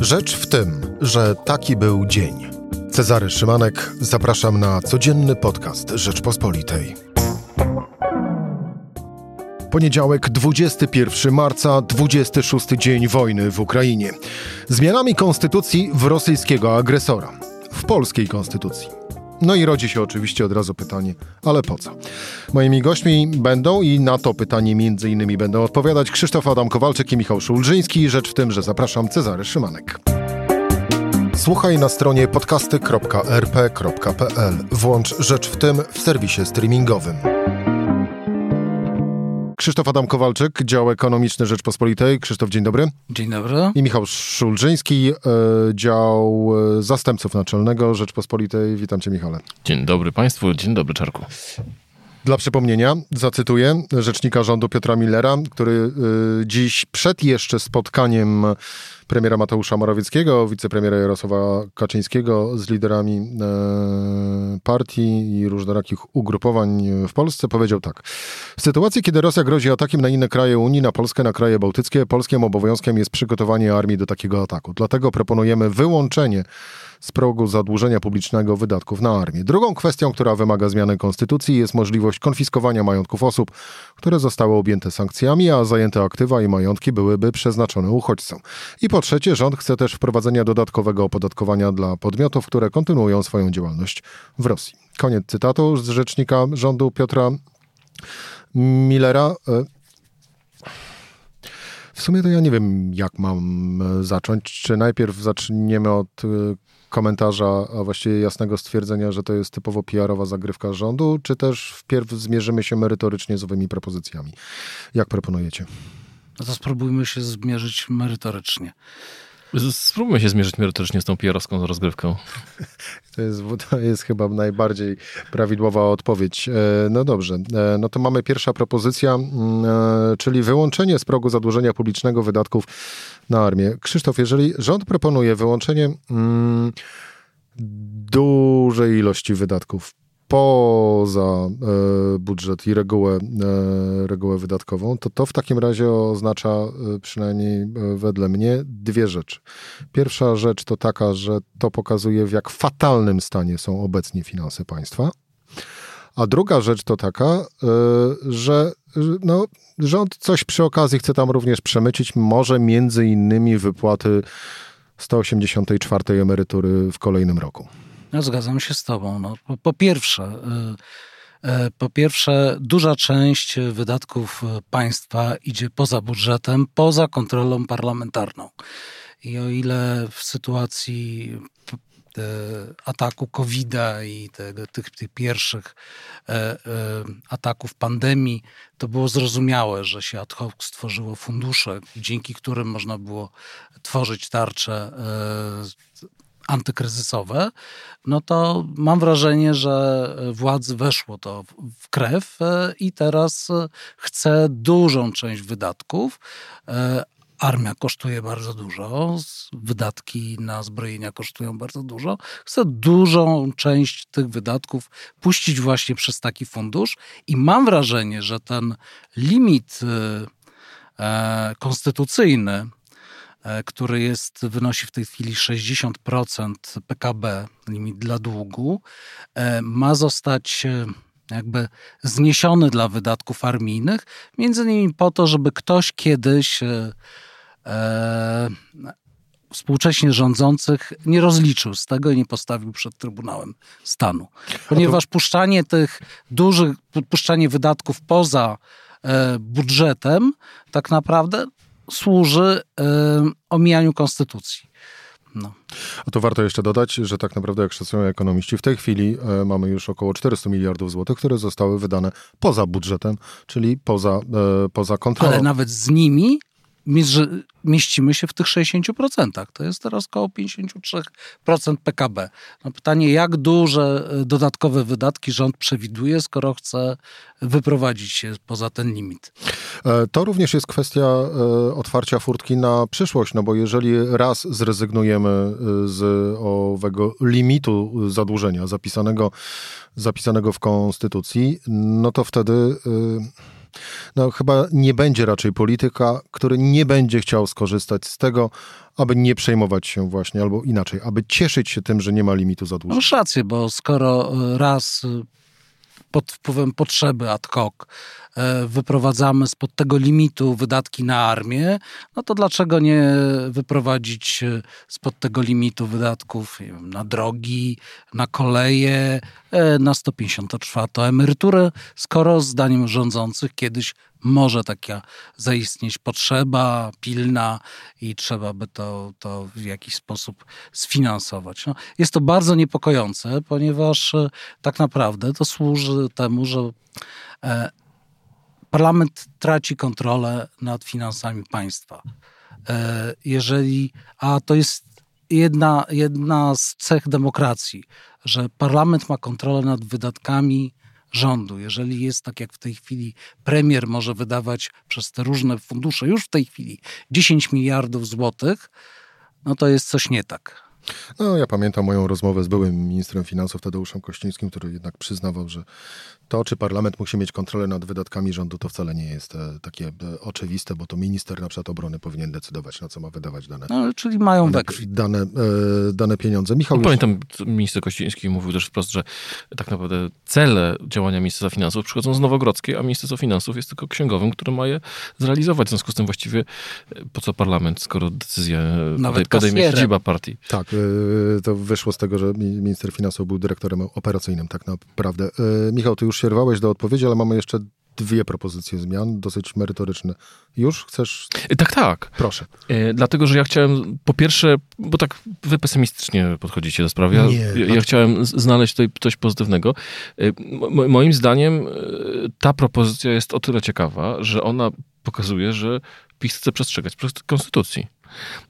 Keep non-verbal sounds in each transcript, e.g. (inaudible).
Rzecz w tym, że taki był dzień. Cezary Szymanek, zapraszam na codzienny podcast Rzeczpospolitej. Poniedziałek, 21 marca, 26 dzień wojny w Ukrainie. Zmianami konstytucji w rosyjskiego agresora. W polskiej konstytucji. No i rodzi się oczywiście od razu pytanie, ale po co? Moimi gośćmi będą i na to pytanie między innymi będą odpowiadać Krzysztof Adam Kowalczyk i Michał Szulżyński. Rzecz w tym, że zapraszam Cezary Szymanek. Słuchaj na stronie podcasty.rp.pl. Włącz Rzecz w tym w serwisie streamingowym. Krzysztof Adam Kowalczyk, dział ekonomiczny Rzeczpospolitej. Krzysztof, dzień dobry. Dzień dobry. I Michał Szulżyński, e, dział e, zastępców naczelnego Rzeczpospolitej. Witam cię, Michale. Dzień dobry Państwu, dzień dobry Czarku. Dla przypomnienia zacytuję rzecznika rządu Piotra Millera, który y, dziś przed jeszcze spotkaniem premiera Mateusza Morawieckiego, wicepremiera Jarosława Kaczyńskiego z liderami e, partii i różnorakich ugrupowań w Polsce powiedział tak. W sytuacji, kiedy Rosja grozi atakiem na inne kraje Unii, na Polskę, na kraje bałtyckie, polskim obowiązkiem jest przygotowanie armii do takiego ataku. Dlatego proponujemy wyłączenie z progu zadłużenia publicznego wydatków na armię. Drugą kwestią, która wymaga zmiany konstytucji jest możliwość konfiskowania majątków osób, które zostały objęte sankcjami, a zajęte aktywa i majątki byłyby przeznaczone uchodźcom. I po trzecie, rząd chce też wprowadzenia dodatkowego opodatkowania dla podmiotów, które kontynuują swoją działalność w Rosji. Koniec cytatu z rzecznika rządu Piotra Millera. W sumie to ja nie wiem, jak mam zacząć. Czy najpierw zaczniemy od komentarza, a właściwie jasnego stwierdzenia, że to jest typowo PR-owa zagrywka rządu, czy też wpierw zmierzymy się merytorycznie z owymi propozycjami? Jak proponujecie? No to spróbujmy się zmierzyć merytorycznie. Spróbujmy się zmierzyć merytorycznie z tą PR-owską rozgrywką. (laughs) To jest, to jest chyba najbardziej prawidłowa odpowiedź. E, no dobrze, e, no to mamy pierwsza propozycja, mm, e, czyli wyłączenie z progu zadłużenia publicznego wydatków na armię. Krzysztof, jeżeli rząd proponuje wyłączenie mm, dużej ilości wydatków poza e, budżet i regułę, e, regułę wydatkową, to to w takim razie oznacza e, przynajmniej wedle mnie dwie rzeczy. Pierwsza rzecz to taka, że to pokazuje w jak fatalnym stanie są obecnie finanse państwa. A druga rzecz to taka, że no, rząd coś przy okazji chce tam również przemycić, może między innymi wypłaty 184 emerytury w kolejnym roku. No, zgadzam się z Tobą. No, po, po pierwsze, y, y, po pierwsze, duża część wydatków państwa idzie poza budżetem, poza kontrolą parlamentarną. I o ile w sytuacji ataku COVID-a i tych, tych pierwszych ataków pandemii, to było zrozumiałe, że się ad hoc stworzyło fundusze, dzięki którym można było tworzyć tarcze antykryzysowe, no to mam wrażenie, że władzy weszło to w krew i teraz chce dużą część wydatków. Armia kosztuje bardzo dużo, wydatki na zbrojenia kosztują bardzo dużo. Chce dużą część tych wydatków puścić właśnie przez taki fundusz i mam wrażenie, że ten limit e, konstytucyjny E, który jest, wynosi w tej chwili 60% PKB, limit dla długu, e, ma zostać e, jakby zniesiony dla wydatków armijnych, między innymi po to, żeby ktoś kiedyś e, współcześnie rządzących nie rozliczył z tego i nie postawił przed Trybunałem Stanu. Ponieważ puszczanie tych dużych, puszczanie wydatków poza e, budżetem tak naprawdę służy y, omijaniu konstytucji. No. A to warto jeszcze dodać, że tak naprawdę, jak szacują ekonomiści, w tej chwili e, mamy już około 400 miliardów złotych, które zostały wydane poza budżetem, czyli poza, e, poza kontrolą. Ale nawet z nimi mieścimy się w tych 60%. To jest teraz około 53% PKB. No pytanie, jak duże e, dodatkowe wydatki rząd przewiduje, skoro chce wyprowadzić się poza ten limit? E, to również jest kwestia e, otwarcia furtki na przyszłość, no bo jeżeli raz zrezygnujemy z owego limitu zadłużenia zapisanego, zapisanego w Konstytucji, no to wtedy No chyba nie będzie raczej polityka, który nie będzie chciał skorzystać z tego, aby nie przejmować się właśnie, albo inaczej, aby cieszyć się tym, że nie ma limitu zadłużenia. Masz rację, bo skoro e, raz e, pod wpływem potrzeby ad hoc e, wyprowadzamy spod tego limitu wydatki na armię, no to dlaczego nie wyprowadzić e, spod tego limitu wydatków wiem, na drogi, na koleje, e, na 154 emeryturę, skoro zdaniem rządzących kiedyś może taka zaistnieć potrzeba pilna i trzeba by to, to w jakiś sposób sfinansować. No, jest to bardzo niepokojące, ponieważ e, tak naprawdę to służy temu, że e, parlament traci kontrolę nad finansami państwa. E, jeżeli, a to jest jedna, jedna z cech demokracji, że parlament ma kontrolę nad wydatkami rządu. Jeżeli jest tak jak w tej chwili premier może wydawać przez te różne fundusze już w tej chwili 10 miliardów złotych, no to jest coś nie tak. No, ja pamiętam moją rozmowę z byłym ministrem finansów Tadeuszem Kościńskim, który jednak przyznawał, że to, czy parlament musi mieć kontrolę nad wydatkami rządu, to wcale nie jest e, takie e, oczywiste, bo to minister na przykład obrony powinien decydować, na co ma wydawać dane. No, czyli mają we Dane, e, dane pieniądze. Michał no, Pamiętam, minister Kościński mówił też wprost, że tak naprawdę cele działania Ministerstwa Finansów przychodzą z Nowogrodzkiej, a Ministerstwo Finansów jest tylko księgowym, który ma je zrealizować. W związku z tym właściwie po co parlament, skoro decyzję Nawet podejmie siedziba partii. Tak, to wyszło z tego, że minister finansów był dyrektorem operacyjnym tak naprawdę. Michał, ty już się rwałeś do odpowiedzi, ale mamy jeszcze dwie propozycje zmian, dosyć merytoryczne. Już chcesz? Tak, tak. Proszę. E, dlatego, że ja chciałem po pierwsze, bo tak wy pesymistycznie podchodzicie do sprawy, ja, Nie, ja, ja chciałem znaleźć tutaj coś pozytywnego. E, moim zdaniem ta propozycja jest o tyle ciekawa, że ona pokazuje, że PiS chce przestrzegać konstytucji.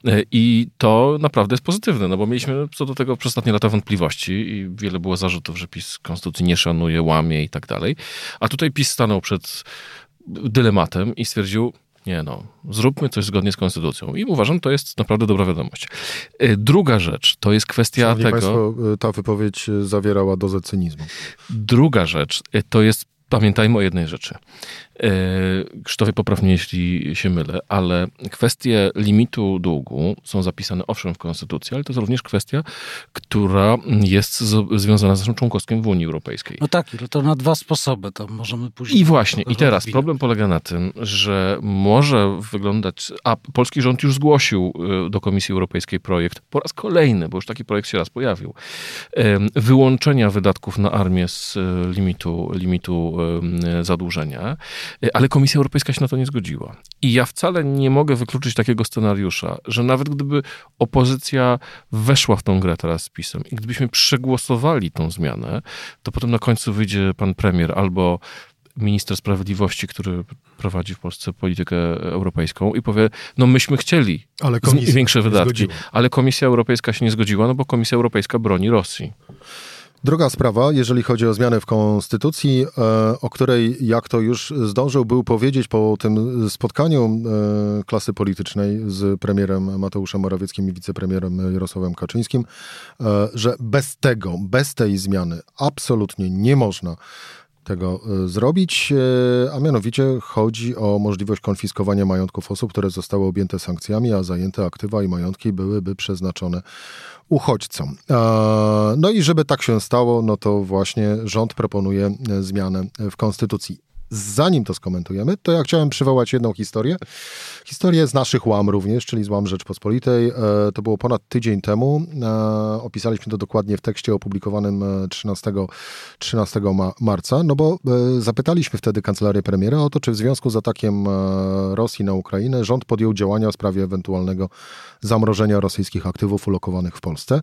E, I to naprawdę jest pozytywne, no bo mieliśmy co do tego przez ostatnie lata wątpliwości i wiele było zarzutów, że PiS konstytucji nie szanuje, łamie i tak dalej. A tutaj PiS stanął przed dylematem i stwierdził, nie no, zróbmy coś zgodnie z konstytucją. I uważam, to jest naprawdę dobra wiadomość. E, druga rzecz, to jest kwestia Szanowni tego... Państwo, e, ta wypowiedź zawierała dozę cynizmu. Druga rzecz, to jest pamiętajmy o jednej rzeczy. E, Krzysztofie, poprawnie, jeśli się mylę, ale kwestie limitu długu są zapisane owszem w Konstytucji, ale to jest również kwestia, która jest związana z naszym członkostwem w Unii Europejskiej. No tak, to na dwa sposoby, to możemy później... I właśnie, i teraz problem polega na tym, że może wyglądać, a polski rząd już zgłosił e, do Komisji Europejskiej projekt po raz kolejny, bo już taki projekt się raz pojawił, wyłączenia wydatków na armię z e, limitu, limitu zadłużenia. Y, ale Komisja Europejska się na to nie zgodziła. I ja wcale nie mogę wykluczyć takiego scenariusza, że nawet gdyby opozycja weszła w tą grę teraz z PiSem i gdybyśmy przegłosowali tą zmianę, to potem na końcu wyjdzie pan premier albo minister sprawiedliwości, który prowadzi w Polsce politykę europejską i powie, no myśmy chcieli ale większe wydatki, ale Komisja Europejska się nie zgodziła, no bo Komisja Europejska broni Rosji. Druga sprawa, jeżeli chodzi o zmianę w Konstytucji, e, o której, jak to już zdążył był powiedzieć po tym spotkaniu e, klasy politycznej z premierem Mateuszem Morawieckim i wicepremierem Jarosławem Kaczyńskim, e, że bez tego, bez tej zmiany absolutnie nie można tego zrobić, a mianowicie chodzi o możliwość konfiskowania majątków osób, które zostały objęte sankcjami, a zajęte aktywa i majątki byłyby przeznaczone uchodźcom. No i żeby tak się stało, no to właśnie rząd proponuje e, zmianę w konstytucji. Zanim to skomentujemy, to ja chciałem przywołać jedną historię. Historię z naszych łam również, czyli z łam Rzeczpospolitej. E, to było ponad tydzień temu. E, opisaliśmy to dokładnie w tekście opublikowanym 13, 13 marca, no bo zapytaliśmy wtedy kancelarię premiera o to, czy w związku z atakiem Rosji na Ukrainę rząd podjął działania w sprawie ewentualnego zamrożenia rosyjskich aktywów ulokowanych w Polsce.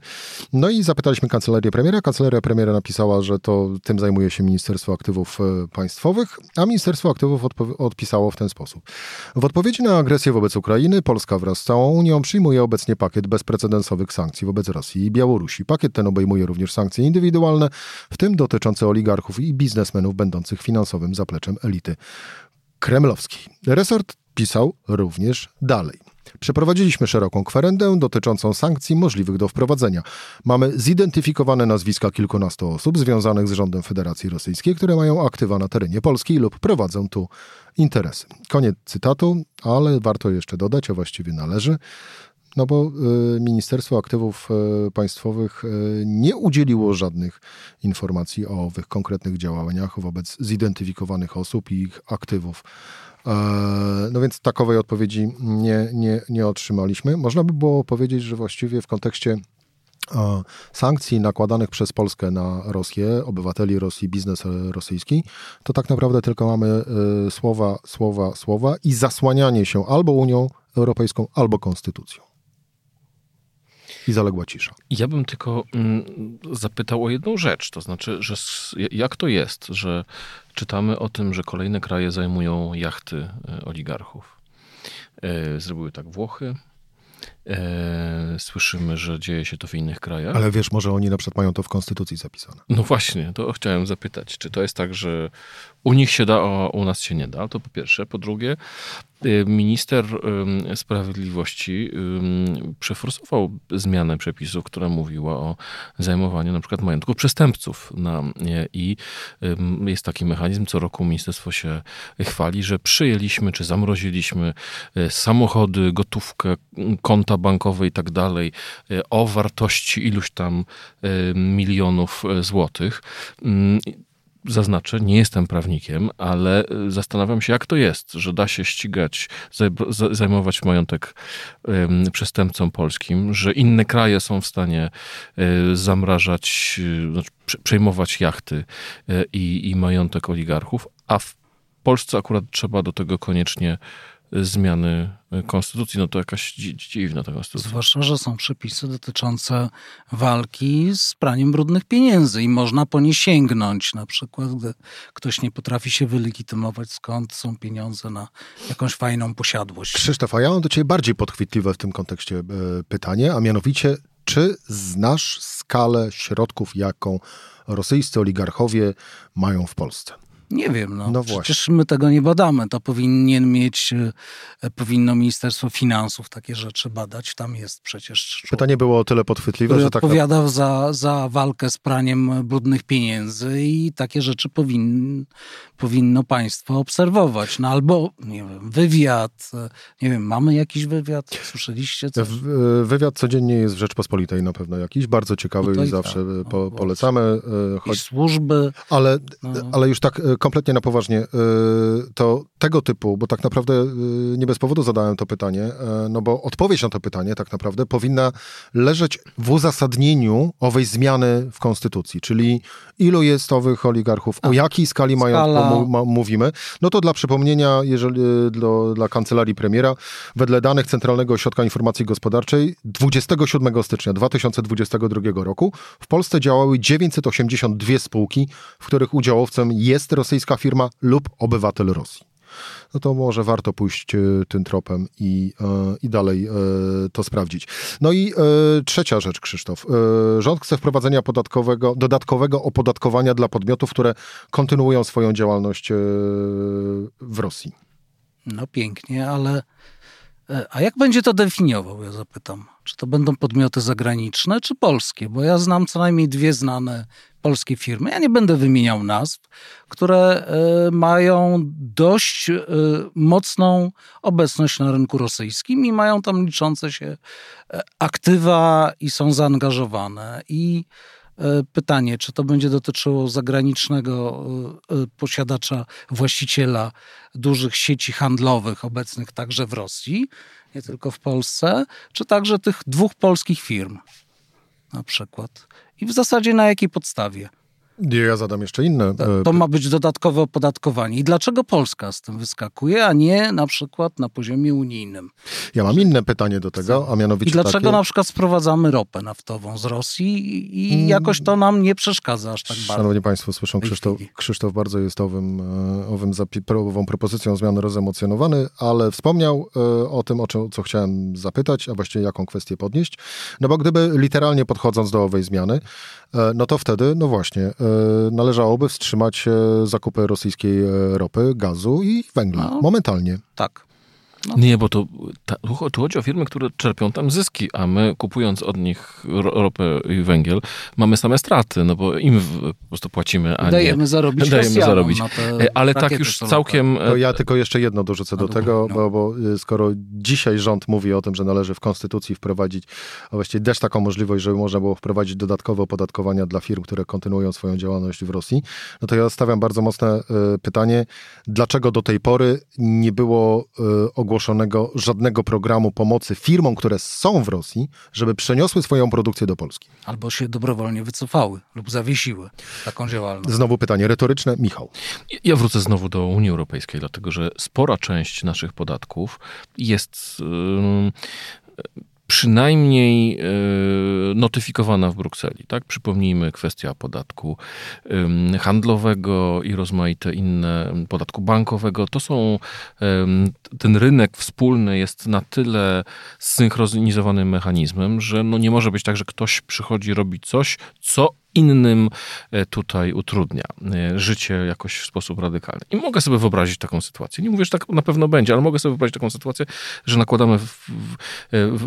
No i zapytaliśmy kancelarię premiera. Kancelaria premiera napisała, że to tym zajmuje się Ministerstwo Aktywów e, Państwowych, a Ministerstwo Aktywów odpisało w ten sposób. W odpowiedzi na agresję wobec Ukrainy Polska wraz z całą Unią przyjmuje obecnie pakiet bezprecedensowych sankcji wobec Rosji i Białorusi. Pakiet ten obejmuje również sankcje indywidualne, w tym dotyczące oligarchów i biznesmenów będących finansowym zapleczem elity kremlowskiej. Resort pisał również dalej. Przeprowadziliśmy szeroką kwerendę dotyczącą sankcji możliwych do wprowadzenia. Mamy zidentyfikowane nazwiska kilkunastu osób związanych z rządem Federacji Rosyjskiej, które mają aktywa na terenie Polski lub prowadzą tu interesy. Koniec cytatu, ale warto jeszcze dodać, a właściwie należy, no bo y, Ministerstwo Aktywów y, Państwowych y, nie udzieliło żadnych informacji o owych konkretnych działaniach wobec zidentyfikowanych osób i ich aktywów. E, no więc takowej odpowiedzi nie, nie, nie otrzymaliśmy. Można by było powiedzieć, że właściwie w kontekście e, sankcji nakładanych przez Polskę na Rosję, obywateli Rosji, biznes rosyjski, to tak naprawdę tylko mamy e, słowa, słowa, słowa i zasłanianie się albo Unią Europejską, albo Konstytucją i zaległa cisza. Ja bym tylko mm, zapytał o jedną rzecz, to znaczy, że jak to jest, że czytamy o tym, że kolejne kraje zajmują jachty e, oligarchów. E, zrobiły tak Włochy, E, słyszymy, że dzieje się to w innych krajach. Ale wiesz, może oni na przykład mają to w konstytucji zapisane. No właśnie, to chciałem zapytać, czy to jest tak, że u nich się da, a u nas się nie da? To po pierwsze. Po drugie, minister sprawiedliwości przeforsował zmianę przepisu, która mówiła o zajmowaniu na przykład majątków przestępców. Na, I jest taki mechanizm, co roku ministerstwo się chwali, że przyjęliśmy, czy zamroziliśmy y, samochody, gotówkę, konta bankowe i tak dalej e, o wartości iluś tam e, milionów e, złotych. Zaznaczę, nie jestem prawnikiem, ale zastanawiam się, jak to jest, że da się ścigać, zajmować majątek przestępcom polskim, że inne kraje są w stanie zamrażać, znaczy przejmować jachty i, i majątek oligarchów, a w Polsce akurat trzeba do tego koniecznie zmiany konstytucji, no to jakaś dziwna ta konstytucja. Zwłaszcza, że są przepisy dotyczące walki z praniem brudnych pieniędzy i można po nie sięgnąć, na przykład gdy ktoś nie potrafi się wylegitymować, skąd są pieniądze na jakąś fajną posiadłość. Krzysztof, a ja mam do ciebie bardziej podchwytliwe w tym kontekście e, pytanie, a mianowicie, czy znasz skalę środków, jaką rosyjscy oligarchowie mają w Polsce? Nie wiem, no, no przecież my tego nie badamy. To powinien mieć, e, powinno Ministerstwo Finansów takie rzeczy badać. Tam jest przecież... Pytanie było o tyle podchwytliwe, że tak... odpowiadał za, za walkę z praniem brudnych pieniędzy i takie rzeczy powin, powinno państwo obserwować. No albo, nie wiem, wywiad. E, nie wiem, mamy jakiś wywiad? Słyszeliście coś? E, wywiad codziennie jest w Rzeczpospolitej na pewno jakiś. Bardzo ciekawy no i, i zawsze tak, po, no, polecamy. Choć... służby. Ale, no. ale już tak kompletnie na poważnie, y, to tego typu, bo tak naprawdę y, nie bez powodu zadałem to pytanie, y, no bo odpowiedź na to pytanie tak naprawdę powinna leżeć w uzasadnieniu owej zmiany w konstytucji, czyli ilu jest owych oligarchów, o jakiej skali majątku mówimy. No to dla przypomnienia, jeżeli dla, dla kancelarii premiera, wedle danych Centralnego Ośrodka Informacji Gospodarczej 27 stycznia 2022 roku w Polsce działały 982 spółki, w których udziałowcem jest rosyjska firma lub obywatel Rosji no to może warto pójść e, tym tropem i, e, i dalej e, to sprawdzić. No i trzecia rzecz, Krzysztof. Rząd chce wprowadzenia podatkowego, dodatkowego opodatkowania dla podmiotów, które kontynuują swoją działalność w Rosji. No pięknie, ale a jak będzie to definiował, ja zapytam? Czy to będą podmioty zagraniczne, czy polskie? Bo ja znam co najmniej dwie znane polskie firmy, ja nie będę wymieniał nazw, które e, mają dość e, mocną obecność na rynku rosyjskim i mają tam liczące się e, aktywa i są zaangażowane. I pytanie, czy to będzie dotyczyło zagranicznego posiadacza, właściciela dużych sieci handlowych obecnych także w Rosji, nie tylko w Polsce, czy także tych dwóch polskich firm na przykład i w zasadzie na jakiej podstawie? Ja zadam jeszcze inne. To e, ma być dodatkowe opodatkowanie. I dlaczego Polska z tym wyskakuje, a nie na przykład na poziomie unijnym? Ja mam inne pytanie do tego, a mianowicie I dlaczego takie... na przykład sprowadzamy ropę naftową z Rosji i mm. jakoś to nam nie przeszkadza aż tak bardzo? Szanowni Państwo, słyszą, Krzysztof, Krzysztof bardzo jest owym, e, owym ową propozycją zmiany rozemocjonowany, ale wspomniał e, o tym, o czym, co chciałem zapytać, a właściwie jaką kwestię podnieść. No bo gdyby literalnie podchodząc do owej zmiany, no to wtedy, no właśnie, należałoby wstrzymać zakupy rosyjskiej e, ropy, gazu i węgla. No, momentalnie. Tak. No. Nie, bo to ta, tu chodzi o firmy, które czerpią tam zyski, a my kupując od nich ropę i węgiel, mamy same straty, no bo im po prostu płacimy, a dajemy nie... Zarobić dajemy zarobić. (laughs) E, ale tak już całkiem... To ja tylko jeszcze jedno dorzucę do tego, no. bo, bo y, skoro dzisiaj rząd mówi o tym, że należy w konstytucji wprowadzić, a właściwie dać taką możliwość, żeby można było wprowadzić dodatkowe opodatkowania dla firm, które kontynuują swoją działalność w Rosji, no to ja stawiam bardzo mocne y, pytanie, dlaczego do tej pory nie było y, ogłoszonego żadnego programu pomocy firmom, które są w Rosji, żeby przeniosły swoją produkcję do Polski? Albo się dobrowolnie wycofały lub zawiesiły taką działalność. Znowu pytanie retoryczne. Michał. Ja wrócę znowu do Unii Europejskiej, dlatego że spora część naszych podatków jest przynajmniej e, notyfikowana w Brukseli. Tak? Przypomnijmy kwestia podatku handlowego i rozmaite inne, podatku bankowego. To są, ten rynek wspólny jest na tyle zsynchronizowanym mechanizmem, że no nie może być tak, że ktoś przychodzi robić coś, co innym e, tutaj utrudnia e, życie jakoś w sposób radykalny. I mogę sobie wyobrazić taką sytuację. Nie mówię, że tak na pewno będzie, ale mogę sobie wyobrazić taką sytuację, że nakładamy w, w,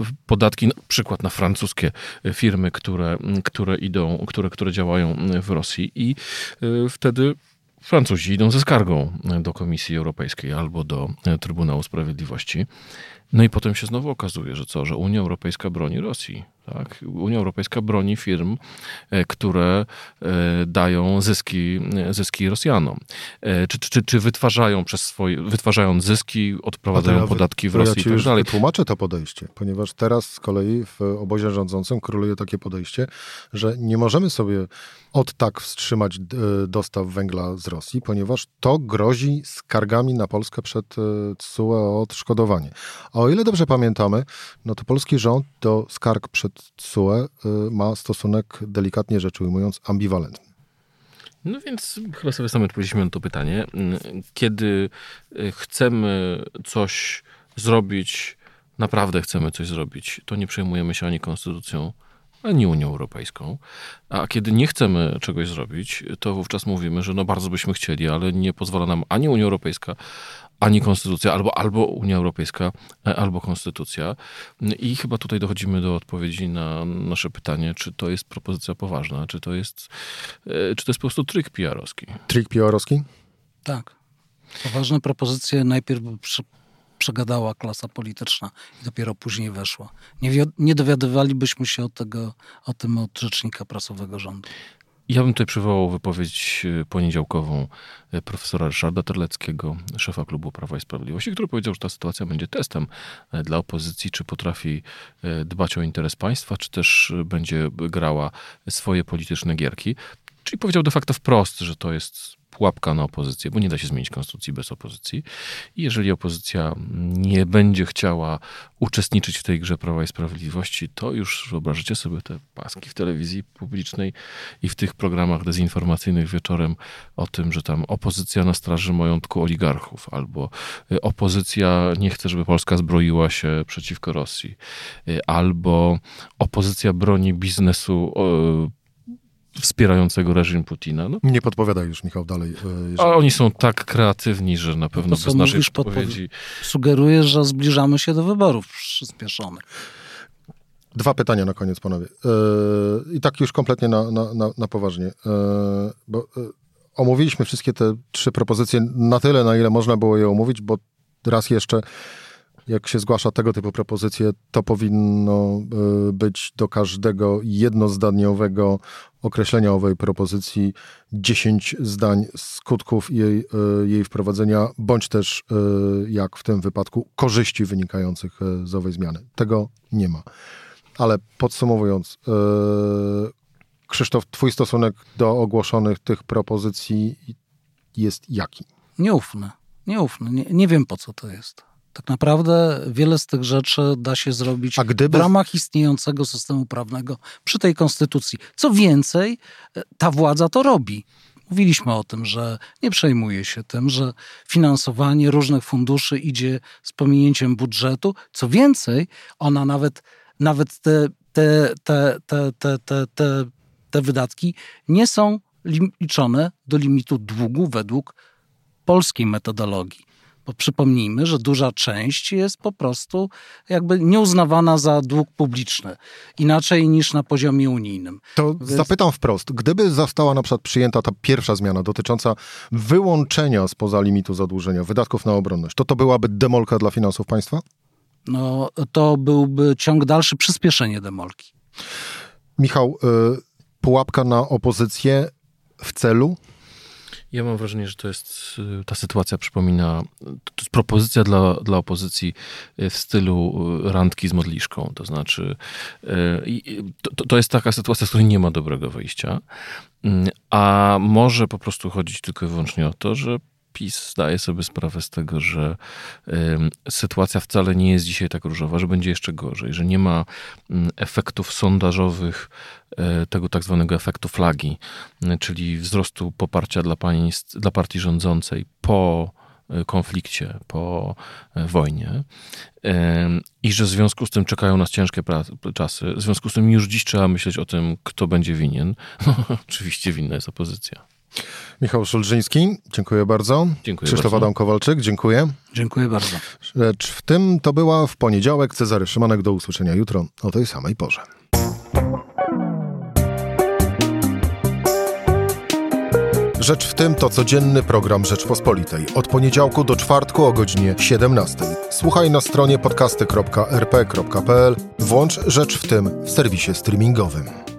w podatki, na przykład na francuskie firmy, które, które idą, które, które działają w Rosji i e, wtedy Francuzi idą ze skargą do Komisji Europejskiej albo do Trybunału Sprawiedliwości. No i potem się znowu okazuje, że co, że Unia Europejska broni Rosji. Tak? Unia Europejska broni firm, e, które e, dają zyski, e, zyski Rosjanom. Czy, czy, czy wytwarzają przez swoje, wytwarzając zyski, odprowadzają podatki w Rosji ja i tak dalej. Tłumaczę to podejście, ponieważ teraz z kolei w obozie rządzącym króluje takie podejście, że nie możemy sobie od tak wstrzymać dostaw węgla z Rosji, ponieważ to grozi skargami na Polskę przed TSUE o odszkodowanie. A o ile dobrze pamiętamy, no to polski rząd do skarg przed TSUE y, ma stosunek, delikatnie rzecz ujmując, ambiwalentny. No więc chyba sobie sami odpowiedzieliśmy na to pytanie. Kiedy y, chcemy coś zrobić, naprawdę chcemy coś zrobić, to nie przejmujemy się ani konstytucją, ani Unią Europejską. A kiedy nie chcemy czegoś zrobić, to wówczas mówimy, że no bardzo byśmy chcieli, ale nie pozwala nam ani Unia Europejska, ani konstytucja, albo, albo Unia Europejska, e, albo konstytucja. I chyba tutaj dochodzimy do odpowiedzi na nasze pytanie, czy to jest propozycja poważna, czy to jest, e, czy to jest po prostu trik PR-owski. Trik PR-owski? Tak. Poważne propozycje najpierw przegadała klasa polityczna i dopiero później weszła. Nie, nie dowiadywalibyśmy się o, tego, o tym od rzecznika prasowego rządu. Ja bym tutaj przywołał wypowiedź e, poniedziałkową e, profesora Ryszarda Terleckiego, szefa klubu Prawa i Sprawiedliwości, który powiedział, że ta sytuacja będzie testem e, dla opozycji, czy potrafi dbać o interes państwa, czy też będzie grała swoje polityczne gierki. Czyli powiedział de facto wprost, że to jest pułapka na opozycję, bo nie da się zmienić konstytucji bez opozycji. I jeżeli opozycja nie będzie chciała uczestniczyć w tej grze Prawa i Sprawiedliwości, to już wyobraźcie sobie te paski w telewizji publicznej i w tych programach dezinformacyjnych wieczorem o tym, że tam opozycja na straży majątku oligarchów, albo y, opozycja nie chce, żeby Polska zbroiła się przeciwko Rosji, y, albo opozycja broni biznesu wspierającego reżim Putina. No. Nie podpowiadaj już, Michał, dalej. E, A oni są tak kreatywni, że na pewno to, bez naszej podpowiedzi... Sugerujesz, że zbliżamy się do wyborów przyspieszonych. Dwa pytania na koniec, panowie. Yy, I tak już kompletnie na, na, na, na poważnie. Yy, bo yy, omówiliśmy wszystkie te trzy propozycje na tyle, na ile można było je omówić, bo raz jeszcze jak się zgłasza tego typu propozycje, to powinno y, być do każdego jednozdaniowego określenia owej propozycji 10 zdań skutków jej, y, jej wprowadzenia, bądź też, y, jak w tym wypadku, korzyści wynikających z owej zmiany. Tego nie ma. Ale podsumowując, Krzysztof, twój stosunek do ogłoszonych tych propozycji jest jaki? Nieufny. Nieufny. Nie, nie wiem, po co to jest. Tak naprawdę wiele z tych rzeczy da się zrobić gdyby... w ramach istniejącego systemu prawnego przy tej konstytucji. Co więcej, ta władza to robi. Mówiliśmy o tym, że nie przejmuje się tym, że finansowanie różnych funduszy idzie z pominięciem budżetu. Co więcej, ona nawet, nawet te, te, te, te, te, te, te, te wydatki nie są liczone do limitu długu według polskiej metodologii Bo przypomnijmy, że duża część jest po prostu jakby nieuznawana za dług publiczny. Inaczej niż na poziomie unijnym. To Więc... zapytam wprost. Gdyby została na przykład przyjęta ta pierwsza zmiana dotycząca wyłączenia spoza limitu zadłużenia wydatków na obronność, to to byłaby demolka dla finansów państwa? No, to byłby ciąg dalszy przyspieszenie demolki. Michał, y, pułapka na opozycję w celu? Ja mam wrażenie, że to jest, y, ta sytuacja przypomina, to jest propozycja dla, dla opozycji y, w stylu randki z modliszką. To znaczy, to, to jest taka sytuacja, z której nie ma dobrego wyjścia. Mm, a może po prostu chodzić tylko i wyłącznie o to, że PiS zdaje sobie sprawę z tego, że sytuacja wcale nie jest dzisiaj tak różowa, że będzie jeszcze gorzej, że nie ma y, efektów sondażowych, y, tego tak zwanego efektu flagi, czyli wzrostu poparcia dla, państw, dla partii rządzącej po konflikcie, po wojnie i że w związku z tym czekają nas ciężkie czasy. W związku z tym już dziś trzeba myśleć o tym, kto będzie winien. No, (laughs) oczywiście winna jest opozycja. Michał Szulżyński, dziękuję bardzo. Dziękuję Krzysztof bardzo. Adam Kowalczyk, dziękuję. Dziękuję bardzo. Rzecz w tym to była w poniedziałek Cezary Szymanek. Do usłyszenia jutro o tej samej porze. Rzecz w tym to codzienny program Rzeczpospolitej. Od poniedziałku do czwartku o godzinie 17. Słuchaj na stronie podcasty.rp.pl. Włącz Rzecz w tym w serwisie streamingowym.